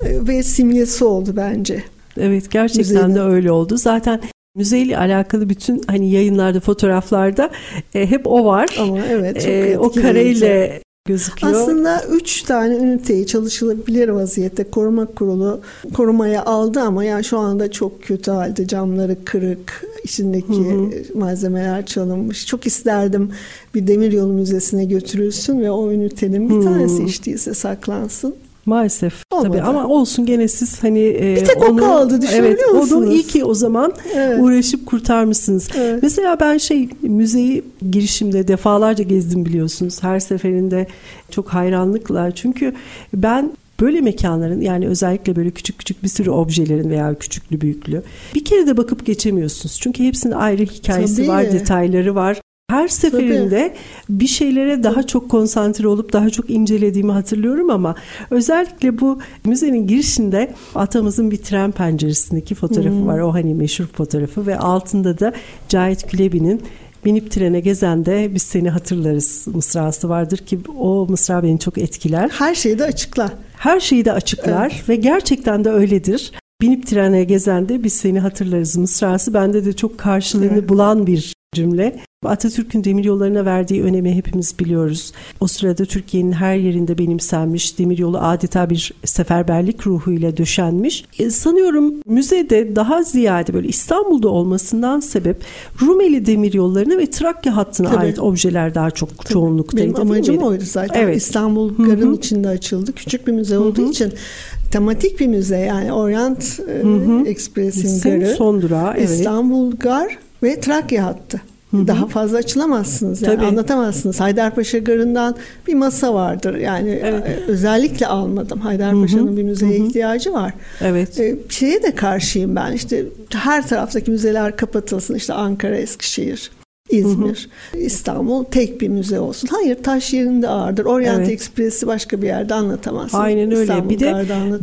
Speaker 2: e, ve simgesi oldu bence.
Speaker 1: Evet gerçekten Müzenin. de öyle oldu. Zaten müzeyle alakalı bütün hani yayınlarda, fotoğraflarda e, hep o var.
Speaker 2: Ama evet çok e,
Speaker 1: o kareyle gözüküyor.
Speaker 2: Aslında üç tane üniteyi çalışılabilir vaziyette koruma kurulu korumaya aldı ama yani şu anda çok kötü halde camları kırık, içindeki hı hı. malzemeler çalınmış. Çok isterdim bir demiryolu müzesine götürülsün ve o ünitenin bir tanesi hiç değilse saklansın.
Speaker 1: Maalesef Olmadı. tabii ama olsun gene siz hani
Speaker 2: e, bir tek onu, o kaldı
Speaker 1: evet, musunuz? Onu iyi ki o zaman evet. uğraşıp kurtarmışsınız. Evet. Mesela ben şey müzeyi girişimde defalarca gezdim biliyorsunuz. Her seferinde çok hayranlıkla çünkü ben böyle mekanların yani özellikle böyle küçük küçük bir sürü objelerin veya küçüklü büyüklü bir kere de bakıp geçemiyorsunuz. Çünkü hepsinin ayrı hikayesi Tabii. var, detayları var. Her seferinde Tabii. bir şeylere daha çok konsantre olup daha çok incelediğimi hatırlıyorum ama özellikle bu müzenin girişinde atamızın bir tren penceresindeki fotoğrafı hmm. var. O hani meşhur fotoğrafı ve altında da Cahit Külebi'nin binip trene gezen de biz seni hatırlarız mısrası vardır ki o mısra beni çok etkiler.
Speaker 2: Her şeyi de açıklar.
Speaker 1: Her şeyi de açıklar evet. ve gerçekten de öyledir. Binip trene gezen de biz seni hatırlarız mısrası bende de çok karşılığını evet. bulan bir cümle. Atatürk'ün demiryollarına verdiği önemi hepimiz biliyoruz. O sırada Türkiye'nin her yerinde benimsenmiş, demiryolu adeta bir seferberlik ruhuyla döşenmiş. E, sanıyorum müzede daha ziyade böyle İstanbul'da olmasından sebep Rumeli demiryollarına ve Trakya hattına Tabii. ait objeler daha çok Tabii. çoğunluktaydı.
Speaker 2: Benim amacım oydu zaten. Evet. İstanbul garın Hı-hı. içinde açıldı. Küçük bir müze olduğu Hı-hı. için tematik bir müze yani Orient e, Express'in garı.
Speaker 1: Son durağı, evet.
Speaker 2: İstanbul Gar ve Trakya hattı. Hı-hı. Daha fazla açılamazsınız yani Tabii. anlatamazsınız. Haydarpaşa Garı'ndan bir masa vardır. Yani evet. E, özellikle almadım. Haydarpaşa'nın bir müzeye Hı-hı. ihtiyacı var.
Speaker 1: Evet.
Speaker 2: Ee, şeye de karşıyım ben. İşte her taraftaki müzeler kapatılsın. İşte Ankara, Eskişehir. İzmir, hı hı. İstanbul tek bir müze olsun. Hayır taş yerinde ağırdır. Orient evet. Ekspresi başka bir yerde anlatamazsın.
Speaker 1: Aynen öyle. İstanbul bir de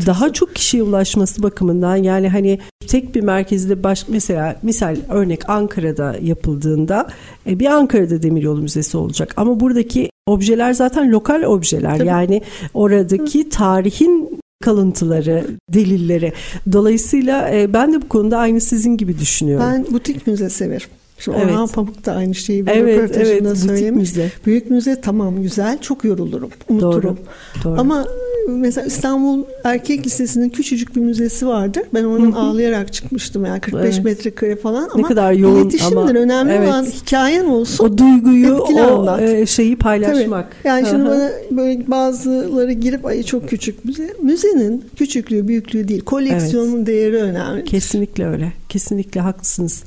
Speaker 1: daha çok kişiye ulaşması bakımından yani hani tek bir merkezde baş mesela misal örnek Ankara'da yapıldığında e, bir Ankara'da Demiryolu Müzesi olacak. Ama buradaki objeler zaten lokal objeler. Tabii. Yani oradaki tarihin kalıntıları, delilleri. Dolayısıyla e, ben de bu konuda aynı sizin gibi düşünüyorum.
Speaker 2: Ben butik müze severim. Şimdi evet. Orhan Pamuk da aynı şeyi bir evet, röportajında evet, söylemiş. Müze. Büyük müze tamam güzel çok yorulurum unuturum. Doğru, doğru. Ama mesela İstanbul Erkek Lisesi'nin küçücük bir müzesi vardır. Ben onun ağlayarak çıkmıştım yani 45 evet. metrekare falan ama ne kadar yoğun iletişimdir. Ama, önemli evet. olan hikayen olsun.
Speaker 1: O duyguyu, o anlat. E, şeyi paylaşmak.
Speaker 2: Tabii. Yani şimdi bana böyle bazıları girip ay çok küçük müze. Müzenin küçüklüğü, büyüklüğü değil, koleksiyonun evet. değeri önemli.
Speaker 1: Kesinlikle öyle. Kesinlikle haklısınız.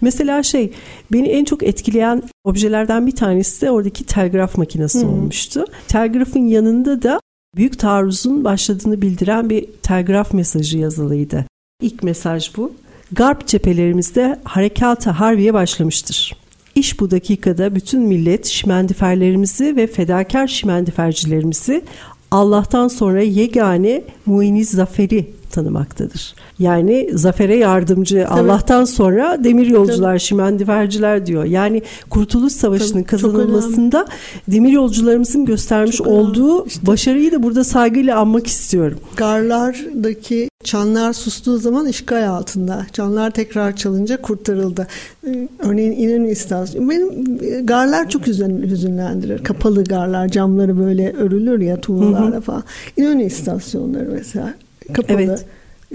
Speaker 1: Mesela şey beni en çok etkileyen objelerden bir tanesi de oradaki telgraf makinesi hmm. olmuştu. Telgrafın yanında da büyük taarruzun başladığını bildiren bir telgraf mesajı yazılıydı. İlk mesaj bu. Garp cephelerimizde harekata harbiye başlamıştır. İş bu dakikada bütün millet şimendiferlerimizi ve fedakar şimendifercilerimizi Allah'tan sonra yegane muiniz zaferi tanımaktadır. Yani zafere yardımcı Tabii. Allah'tan sonra demir yolcular, Tabii. şimendiferciler diyor. Yani Kurtuluş Savaşı'nın Tabii, kazanılmasında demir yolcularımızın göstermiş çok olduğu işte, başarıyı da burada saygıyla anmak istiyorum.
Speaker 2: Garlardaki çanlar sustuğu zaman işgal altında. Çanlar tekrar çalınca kurtarıldı. Ee, örneğin İnönü istasyonu. Benim e, garlar çok hüzünlendirir. Kapalı garlar, camları böyle örülür ya tuğlalarla falan. İnönü istasyonları mesela kapalı.
Speaker 1: Evet.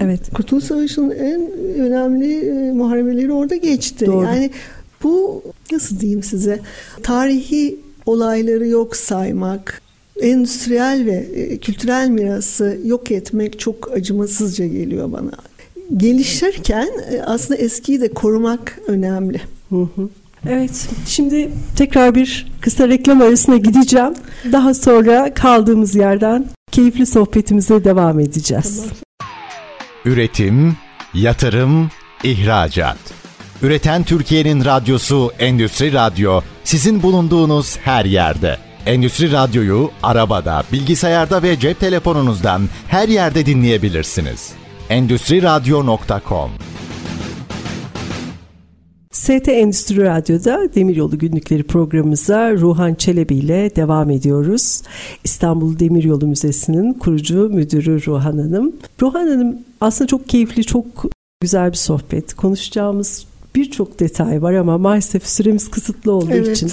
Speaker 1: Evet.
Speaker 2: Kurtuluş Savaşı'nın en önemli e, muharebeleri orada geçti. Doğru. Yani bu nasıl diyeyim size tarihi olayları yok saymak, endüstriyel ve e, kültürel mirası yok etmek çok acımasızca geliyor bana. Gelişirken e, aslında eskiyi de korumak önemli. Hı
Speaker 1: hı. Evet, şimdi tekrar bir kısa reklam arasına gideceğim. Daha sonra kaldığımız yerden keyifli sohbetimize devam edeceğiz.
Speaker 3: Üretim, yatırım, ihracat. Üreten Türkiye'nin radyosu Endüstri Radyo sizin bulunduğunuz her yerde. Endüstri Radyo'yu arabada, bilgisayarda ve cep telefonunuzdan her yerde dinleyebilirsiniz. Endüstri Radyo.com
Speaker 1: ST Endüstri Radyo'da Demiryolu Günlükleri programımıza Ruhan Çelebi ile devam ediyoruz. İstanbul Demiryolu Müzesi'nin kurucu müdürü Ruhan Hanım. Ruhan Hanım aslında çok keyifli, çok güzel bir sohbet. Konuşacağımız birçok detay var ama maalesef süremiz kısıtlı olduğu evet. için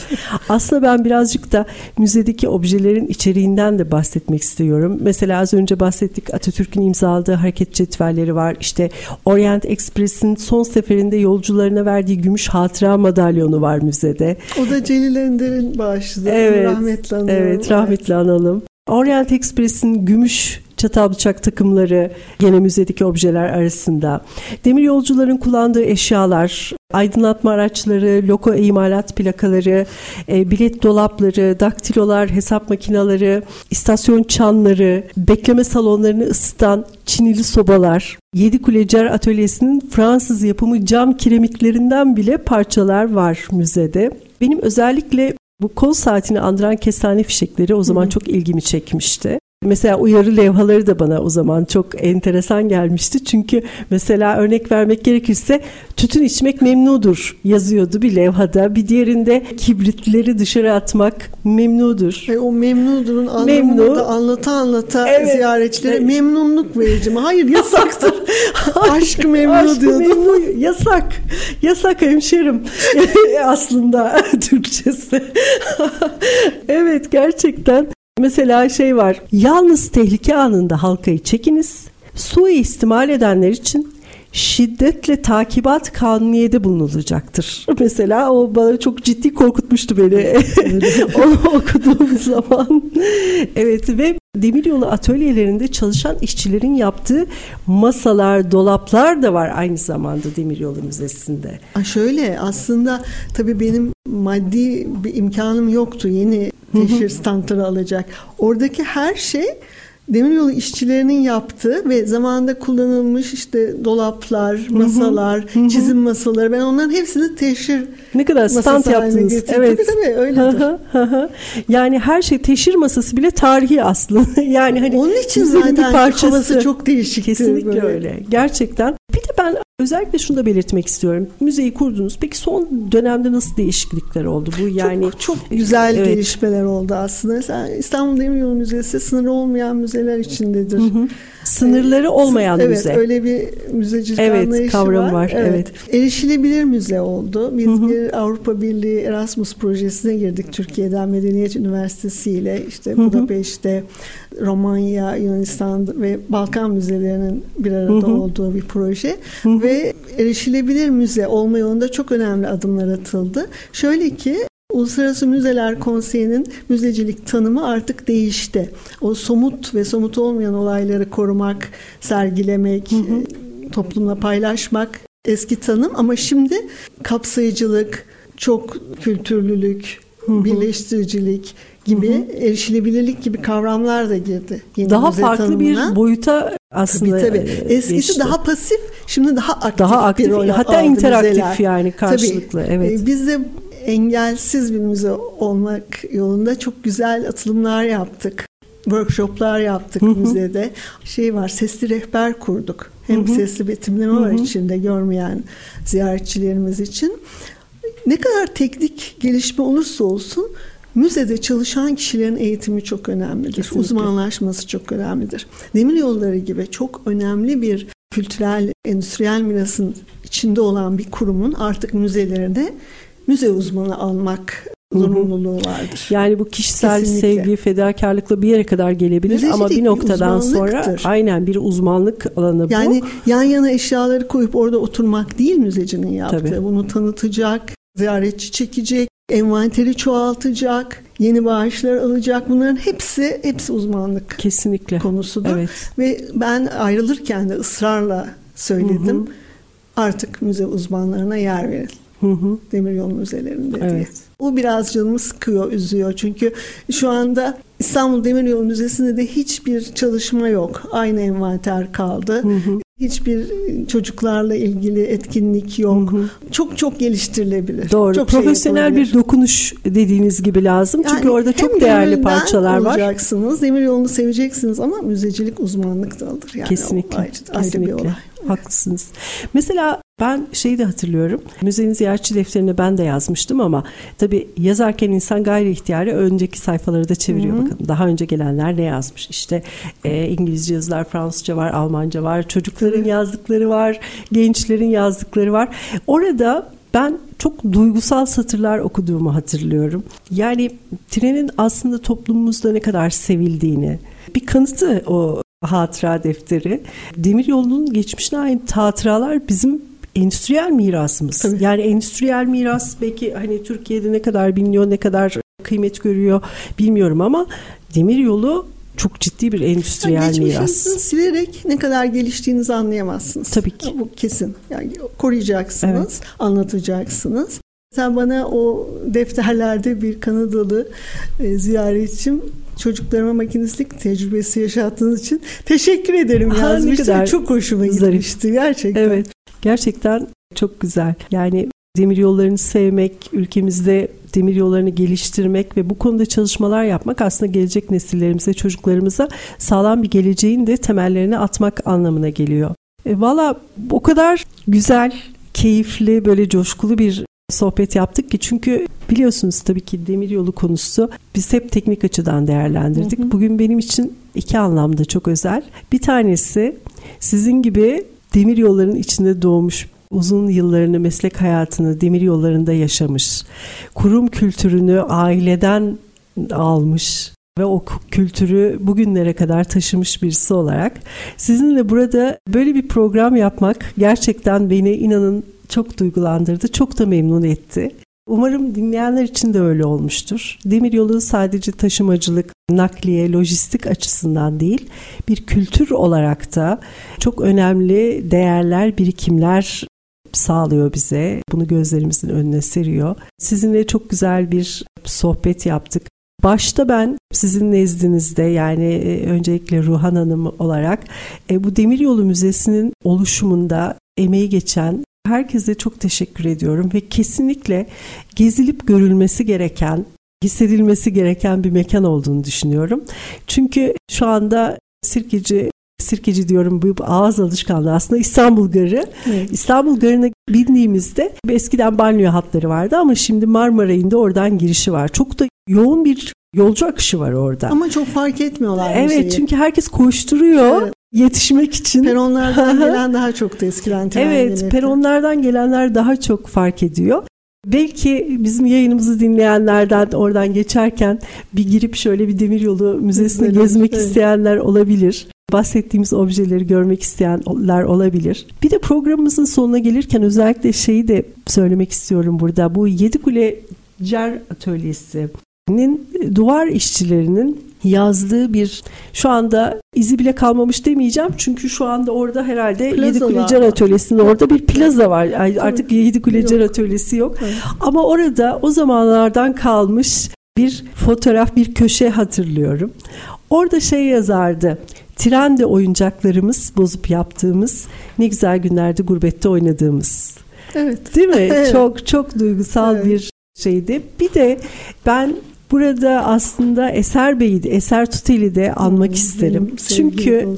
Speaker 1: aslında ben birazcık da müzedeki objelerin içeriğinden de bahsetmek istiyorum. Mesela az önce bahsettik Atatürk'ün imzaladığı hareket cetvelleri var. İşte Orient Express'in son seferinde yolcularına verdiği gümüş hatıra madalyonu var müzede.
Speaker 2: O da Celil Ender'in bağışıdır.
Speaker 1: Evet, rahmetli analım. Evet, rahmetli analım. Orient Express'in gümüş çatal bıçak takımları gene müzedeki objeler arasında. Demir yolcuların kullandığı eşyalar, aydınlatma araçları, loko imalat plakaları, e, bilet dolapları, daktilolar, hesap makineleri, istasyon çanları, bekleme salonlarını ısıtan çinili sobalar, Yedi Kulecer Atölyesi'nin Fransız yapımı cam kiremitlerinden bile parçalar var müzede. Benim özellikle bu kol saatini andıran kestane fişekleri o zaman çok ilgimi çekmişti. Mesela uyarı levhaları da bana o zaman çok enteresan gelmişti. Çünkü mesela örnek vermek gerekirse tütün içmek memnudur yazıyordu bir levhada. Bir diğerinde kibritleri dışarı atmak memnudur.
Speaker 2: E, o memnudurun anlamını Memnu. da anlata anlata evet. ziyaretçilere evet. memnunluk verici mi? Hayır yasaktır. Aşk memnu Aşk diyordum. Memnu,
Speaker 1: yasak. Yasak hemşerim. Aslında Türkçesi. evet gerçekten Mesela şey var. Yalnız tehlike anında halkayı çekiniz. Suistimal edenler için şiddetle takibat kanuniyede bulunulacaktır. Mesela o bana çok ciddi korkutmuştu beni. Onu okuduğum zaman. Evet ve demiryolu atölyelerinde çalışan işçilerin yaptığı masalar, dolaplar da var aynı zamanda demiryolu müzesinde.
Speaker 2: Şöyle aslında tabii benim maddi bir imkanım yoktu. Yeni teşhir standları alacak. Oradaki her şey demiryolu işçilerinin yaptığı ve zamanında kullanılmış işte dolaplar, masalar, çizim masaları ben onların hepsini teşhir
Speaker 1: ne kadar stand yaptınız. Evet.
Speaker 2: Tabii tabii öyledir.
Speaker 1: yani her şey teşhir masası bile tarihi aslında. yani hani
Speaker 2: onun için zaten bir parçası. havası çok değişik.
Speaker 1: Kesinlikle böyle. öyle. Gerçekten. Bir de ben Özellikle şunu da belirtmek istiyorum. Müzeyi kurdunuz. Peki son dönemde nasıl değişiklikler oldu? Bu yani
Speaker 2: çok, çok güzel evet. gelişmeler oldu aslında. İstanbul Demiryolu Müzesi sınırı olmayan müzeler içindedir. Hı hı.
Speaker 1: Sınırları olmayan
Speaker 2: evet,
Speaker 1: müze.
Speaker 2: Evet öyle bir müzecilik evet, anlayışı kavram var. var. Evet. evet. Erişilebilir müze oldu. Biz hı hı. bir Avrupa Birliği Erasmus projesine girdik Türkiye'den Medeniyet Üniversitesi ile işte Budapeşte, Romanya, Yunanistan ve Balkan müzelerinin bir arada hı hı. olduğu bir proje hı hı. ve erişilebilir müze olma yolunda çok önemli adımlar atıldı. Şöyle ki Uluslararası Müzeler Konseyi'nin müzecilik tanımı artık değişti. O somut ve somut olmayan olayları korumak, sergilemek, hı hı. toplumla paylaşmak eski tanım ama şimdi kapsayıcılık, çok kültürlülük, birleştiricilik gibi hı hı. erişilebilirlik gibi kavramlar da girdi.
Speaker 1: Yeni daha farklı tanımına. bir boyuta aslında tabii,
Speaker 2: tabii. Eskisi geçti. daha pasif, şimdi daha aktif.
Speaker 1: Daha aktif, bir rol hatta interaktif müzeler. yani karşılıklı. Tabii. Evet.
Speaker 2: Biz de engelsiz bir müze olmak yolunda çok güzel atılımlar yaptık. Workshoplar yaptık hı hı. müzede. Şey var, sesli rehber kurduk. Hem hı hı. sesli betimleme hı hı. var içinde görmeyen ziyaretçilerimiz için. Ne kadar teknik gelişme olursa olsun müzede çalışan kişilerin eğitimi çok önemlidir. Kesinlikle. Uzmanlaşması çok önemlidir. Demir yolları gibi çok önemli bir kültürel, endüstriyel mirasın içinde olan bir kurumun artık müzelerinde müze uzmanı almak zorunluluğu vardır.
Speaker 1: Yani bu kişisel Kesinlikle. sevgi, fedakarlıkla bir yere kadar gelebilir Müzecilik ama bir noktadan sonra aynen bir uzmanlık alanı
Speaker 2: bu. Yani yan yana eşyaları koyup orada oturmak değil müzecinin yaptığı. Tabii. Bunu tanıtacak, ziyaretçi çekecek, envanteri çoğaltacak, yeni bağışlar alacak. Bunların hepsi hepsi uzmanlık
Speaker 1: kesinlikle konusudur.
Speaker 2: Evet. Ve ben ayrılırken de ısrarla söyledim. Hı hı. Artık müze uzmanlarına yer verin. Hı hı. Demiryolu müzelerinde evet. diye. O biraz canımı sıkıyor, üzüyor. Çünkü şu anda İstanbul Demiryolu Müzesi'nde de hiçbir çalışma yok. Aynı envanter kaldı. Hı hı. Hiçbir çocuklarla ilgili etkinlik yok. Hı hı. Çok çok geliştirilebilir.
Speaker 1: Doğru.
Speaker 2: Çok
Speaker 1: şey Profesyonel şey bir dokunuş dediğiniz gibi lazım. Yani Çünkü orada çok değerli parçalar var.
Speaker 2: olacaksınız. Demir yolunu seveceksiniz ama müzecilik uzmanlık dalıdır. Yani
Speaker 1: kesinlikle.
Speaker 2: Ayrı
Speaker 1: kesinlikle.
Speaker 2: bir olay.
Speaker 1: Haklısınız. Mesela ben şeyi de hatırlıyorum. Müzenin ziyaretçi defterine ben de yazmıştım ama tabii yazarken insan gayri ihtiyari önceki sayfaları da çeviriyor Hı-hı. bakın. Daha önce gelenler ne yazmış? İşte e, İngilizce yazılar, Fransızca var, Almanca var, çocukların yazdıkları var, gençlerin yazdıkları var. Orada ben çok duygusal satırlar okuduğumu hatırlıyorum. Yani trenin aslında toplumumuzda ne kadar sevildiğini, bir kanıtı o hatıra defteri. Demir yolunun geçmişine ait hatıralar bizim endüstriyel mirasımız. Tabii. Yani endüstriyel miras belki hani Türkiye'de ne kadar biliniyor, ne kadar kıymet görüyor bilmiyorum ama demir yolu çok ciddi bir endüstriyel yani miras.
Speaker 2: silerek ne kadar geliştiğinizi anlayamazsınız.
Speaker 1: Tabii ki.
Speaker 2: Bu kesin. Yani koruyacaksınız, evet. anlatacaksınız. Sen bana o defterlerde bir Kanadalı e, ziyaretçim çocuklarıma makinistlik tecrübesi yaşattığınız için teşekkür ederim yazmıştım. Çok hoşuma gitmişti gerçekten.
Speaker 1: Evet. Gerçekten çok güzel. Yani demir yollarını sevmek, ülkemizde demir yollarını geliştirmek ve bu konuda çalışmalar yapmak aslında gelecek nesillerimize, çocuklarımıza sağlam bir geleceğin de temellerini atmak anlamına geliyor. E, Valla o kadar güzel, keyifli, böyle coşkulu bir sohbet yaptık ki çünkü biliyorsunuz tabii ki demir yolu konusu biz hep teknik açıdan değerlendirdik. Hı hı. Bugün benim için iki anlamda çok özel. Bir tanesi sizin gibi demir yolların içinde doğmuş uzun yıllarını meslek hayatını demir yollarında yaşamış. Kurum kültürünü aileden almış ve o kültürü bugünlere kadar taşımış birisi olarak sizinle burada böyle bir program yapmak gerçekten beni inanın çok duygulandırdı, çok da memnun etti. Umarım dinleyenler için de öyle olmuştur. Demiryolu sadece taşımacılık, nakliye, lojistik açısından değil, bir kültür olarak da çok önemli değerler, birikimler sağlıyor bize. Bunu gözlerimizin önüne seriyor. Sizinle çok güzel bir sohbet yaptık. Başta ben sizin nezdinizde yani e, öncelikle Ruhan Hanım olarak e, bu Demiryolu Müzesi'nin oluşumunda emeği geçen Herkese çok teşekkür ediyorum ve kesinlikle gezilip görülmesi gereken, hissedilmesi gereken bir mekan olduğunu düşünüyorum. Çünkü şu anda Sirkeci Sirkeci diyorum bu ağız alışkanlığı aslında İstanbul Garı. Evet. İstanbul Garı'na bindiğimizde eskiden banyo hatları vardı ama şimdi Marmaray'ın da oradan girişi var. Çok da yoğun bir yolcu akışı var orada.
Speaker 2: Ama çok fark etmiyorlar
Speaker 1: Evet
Speaker 2: müziği.
Speaker 1: çünkü herkes koşturuyor. Evet yetişmek için.
Speaker 2: Peronlardan gelen daha çok da eskiden
Speaker 1: Evet peronlardan gelenler daha çok fark ediyor. Belki bizim yayınımızı dinleyenlerden oradan geçerken bir girip şöyle bir demiryolu müzesini evet, gezmek evet. isteyenler olabilir. Bahsettiğimiz objeleri görmek isteyenler olabilir. Bir de programımızın sonuna gelirken özellikle şeyi de söylemek istiyorum burada. Bu Yedikule Cer Atölyesi'nin duvar işçilerinin yazdığı bir şu anda izi bile kalmamış demeyeceğim. Çünkü şu anda orada herhalde Yedi Kulecer Atölyesi'nin orada bir plaza var. Yani artık Yedi Kulecer Atölyesi yok. Evet. Ama orada o zamanlardan kalmış bir fotoğraf, bir köşe hatırlıyorum. Orada şey yazardı. Trende oyuncaklarımız bozup yaptığımız ne güzel günlerde gurbette oynadığımız.
Speaker 2: Evet.
Speaker 1: Değil mi? evet. Çok çok duygusal evet. bir şeydi. Bir de ben Burada aslında Eser Bey'i de, Eser Tuteli de anmak hmm, isterim. Çünkü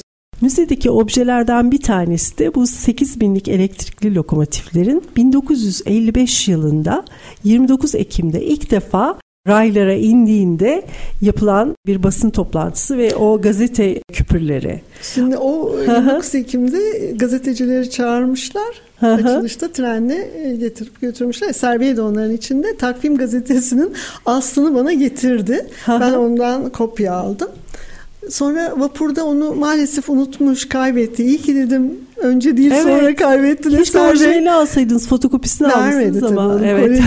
Speaker 1: müzedeki objelerden bir tanesi de bu 8 binlik elektrikli lokomotiflerin 1955 yılında 29 Ekim'de ilk defa raylara indiğinde yapılan bir basın toplantısı ve o gazete küpürleri.
Speaker 2: Şimdi o 29 Ekim'de gazetecileri çağırmışlar. Açılışta trenle e, getirip götürmüşler. Eser Bey de onların içinde. Takvim gazetesinin aslını bana getirdi. ben ondan kopya aldım. Sonra vapurda onu maalesef unutmuş, kaybetti. İyi ki dedim önce değil evet. sonra kaybettin.
Speaker 1: Keşke orijinalini alsaydınız, fotokopisini almışsınız ama.
Speaker 2: Evet.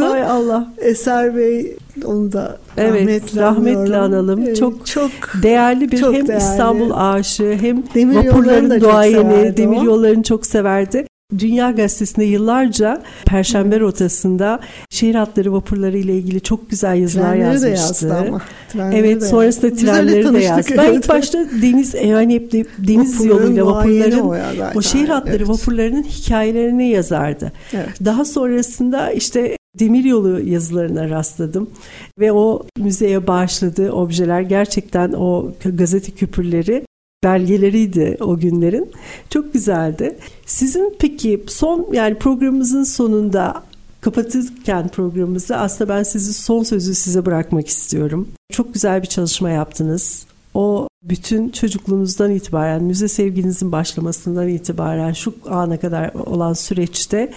Speaker 2: Hay Allah. Eser Bey onu da
Speaker 1: evet, rahmetle, rahmetle analım. Evet, çok çok değerli bir çok hem değerli. İstanbul aşığı hem demir vapurların duayeni, demir yollarını çok severdi. Dünya Gazetesi'nde yıllarca Perşembe rotasında şehir hatları vapurları ile ilgili çok güzel yazılar
Speaker 2: Trenleri
Speaker 1: yazmıştı.
Speaker 2: De yazdı ama.
Speaker 1: Trenleri evet, de sonrasında yazdı. trenleri de yazdı. Ben ilk başta deniz yani hep de, deniz Vapurların yoluyla vapurların o, o şehir hatları evet. vapurlarının hikayelerini yazardı. Evet. Daha sonrasında işte demiryolu yazılarına rastladım ve o müzeye bağışladığı objeler gerçekten o gazete küpürleri belgeleriydi o günlerin. Çok güzeldi. Sizin peki son yani programımızın sonunda kapatırken programımızı aslında ben sizi son sözü size bırakmak istiyorum. Çok güzel bir çalışma yaptınız. O bütün çocukluğunuzdan itibaren, müze sevginizin başlamasından itibaren şu ana kadar olan süreçte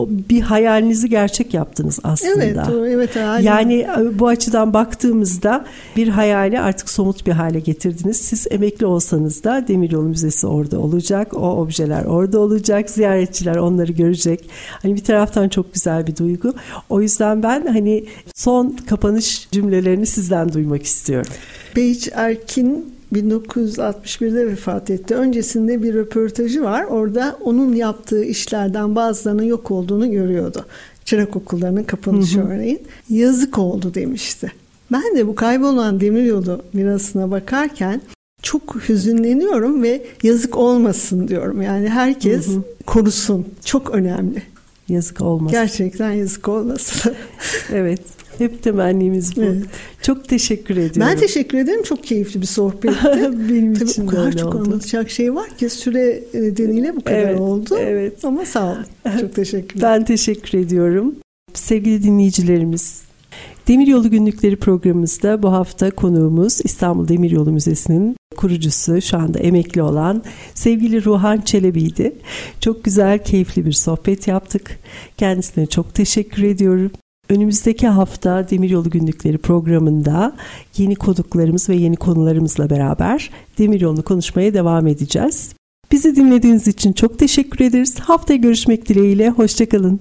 Speaker 1: bir hayalinizi gerçek yaptınız aslında.
Speaker 2: Evet, doğru, evet. Hayalim.
Speaker 1: Yani e, bu açıdan baktığımızda bir hayali artık somut bir hale getirdiniz. Siz emekli olsanız da Demiryolu Müzesi orada olacak. O objeler orada olacak. Ziyaretçiler onları görecek. Hani bir taraftan çok güzel bir duygu. O yüzden ben hani son kapanış cümlelerini sizden duymak istiyorum.
Speaker 2: Beyiç Erkin 1961'de vefat etti. Öncesinde bir röportajı var. Orada onun yaptığı işlerden bazılarının yok olduğunu görüyordu. Çırak okullarının kapanışı örneğin. Yazık oldu demişti. Ben de bu kaybolan demiryolu mirasına bakarken çok hüzünleniyorum ve yazık olmasın diyorum. Yani herkes hı hı. korusun. Çok önemli.
Speaker 1: Yazık olmasın.
Speaker 2: Gerçekten yazık olmasın.
Speaker 1: evet. Hep temennimiz bu. Evet. Çok teşekkür ediyorum.
Speaker 2: Ben teşekkür ederim. Çok keyifli bir sohbetti.
Speaker 1: Benim Tabii için
Speaker 2: o kadar çok oldu. anlatacak şey var ki süre nedeniyle bu kadar evet, oldu. Evet. Ama sağ olun. Çok teşekkür
Speaker 1: ederim. Ben teşekkür ediyorum. Sevgili dinleyicilerimiz, Demiryolu Günlükleri programımızda bu hafta konuğumuz İstanbul Demiryolu Müzesi'nin kurucusu, şu anda emekli olan sevgili Ruhan Çelebi'ydi. Çok güzel, keyifli bir sohbet yaptık. Kendisine çok teşekkür ediyorum. Önümüzdeki hafta Demiryolu Günlükleri programında yeni konuklarımız ve yeni konularımızla beraber Demiryolu'nu konuşmaya devam edeceğiz. Bizi dinlediğiniz için çok teşekkür ederiz. Haftaya görüşmek dileğiyle. Hoşçakalın.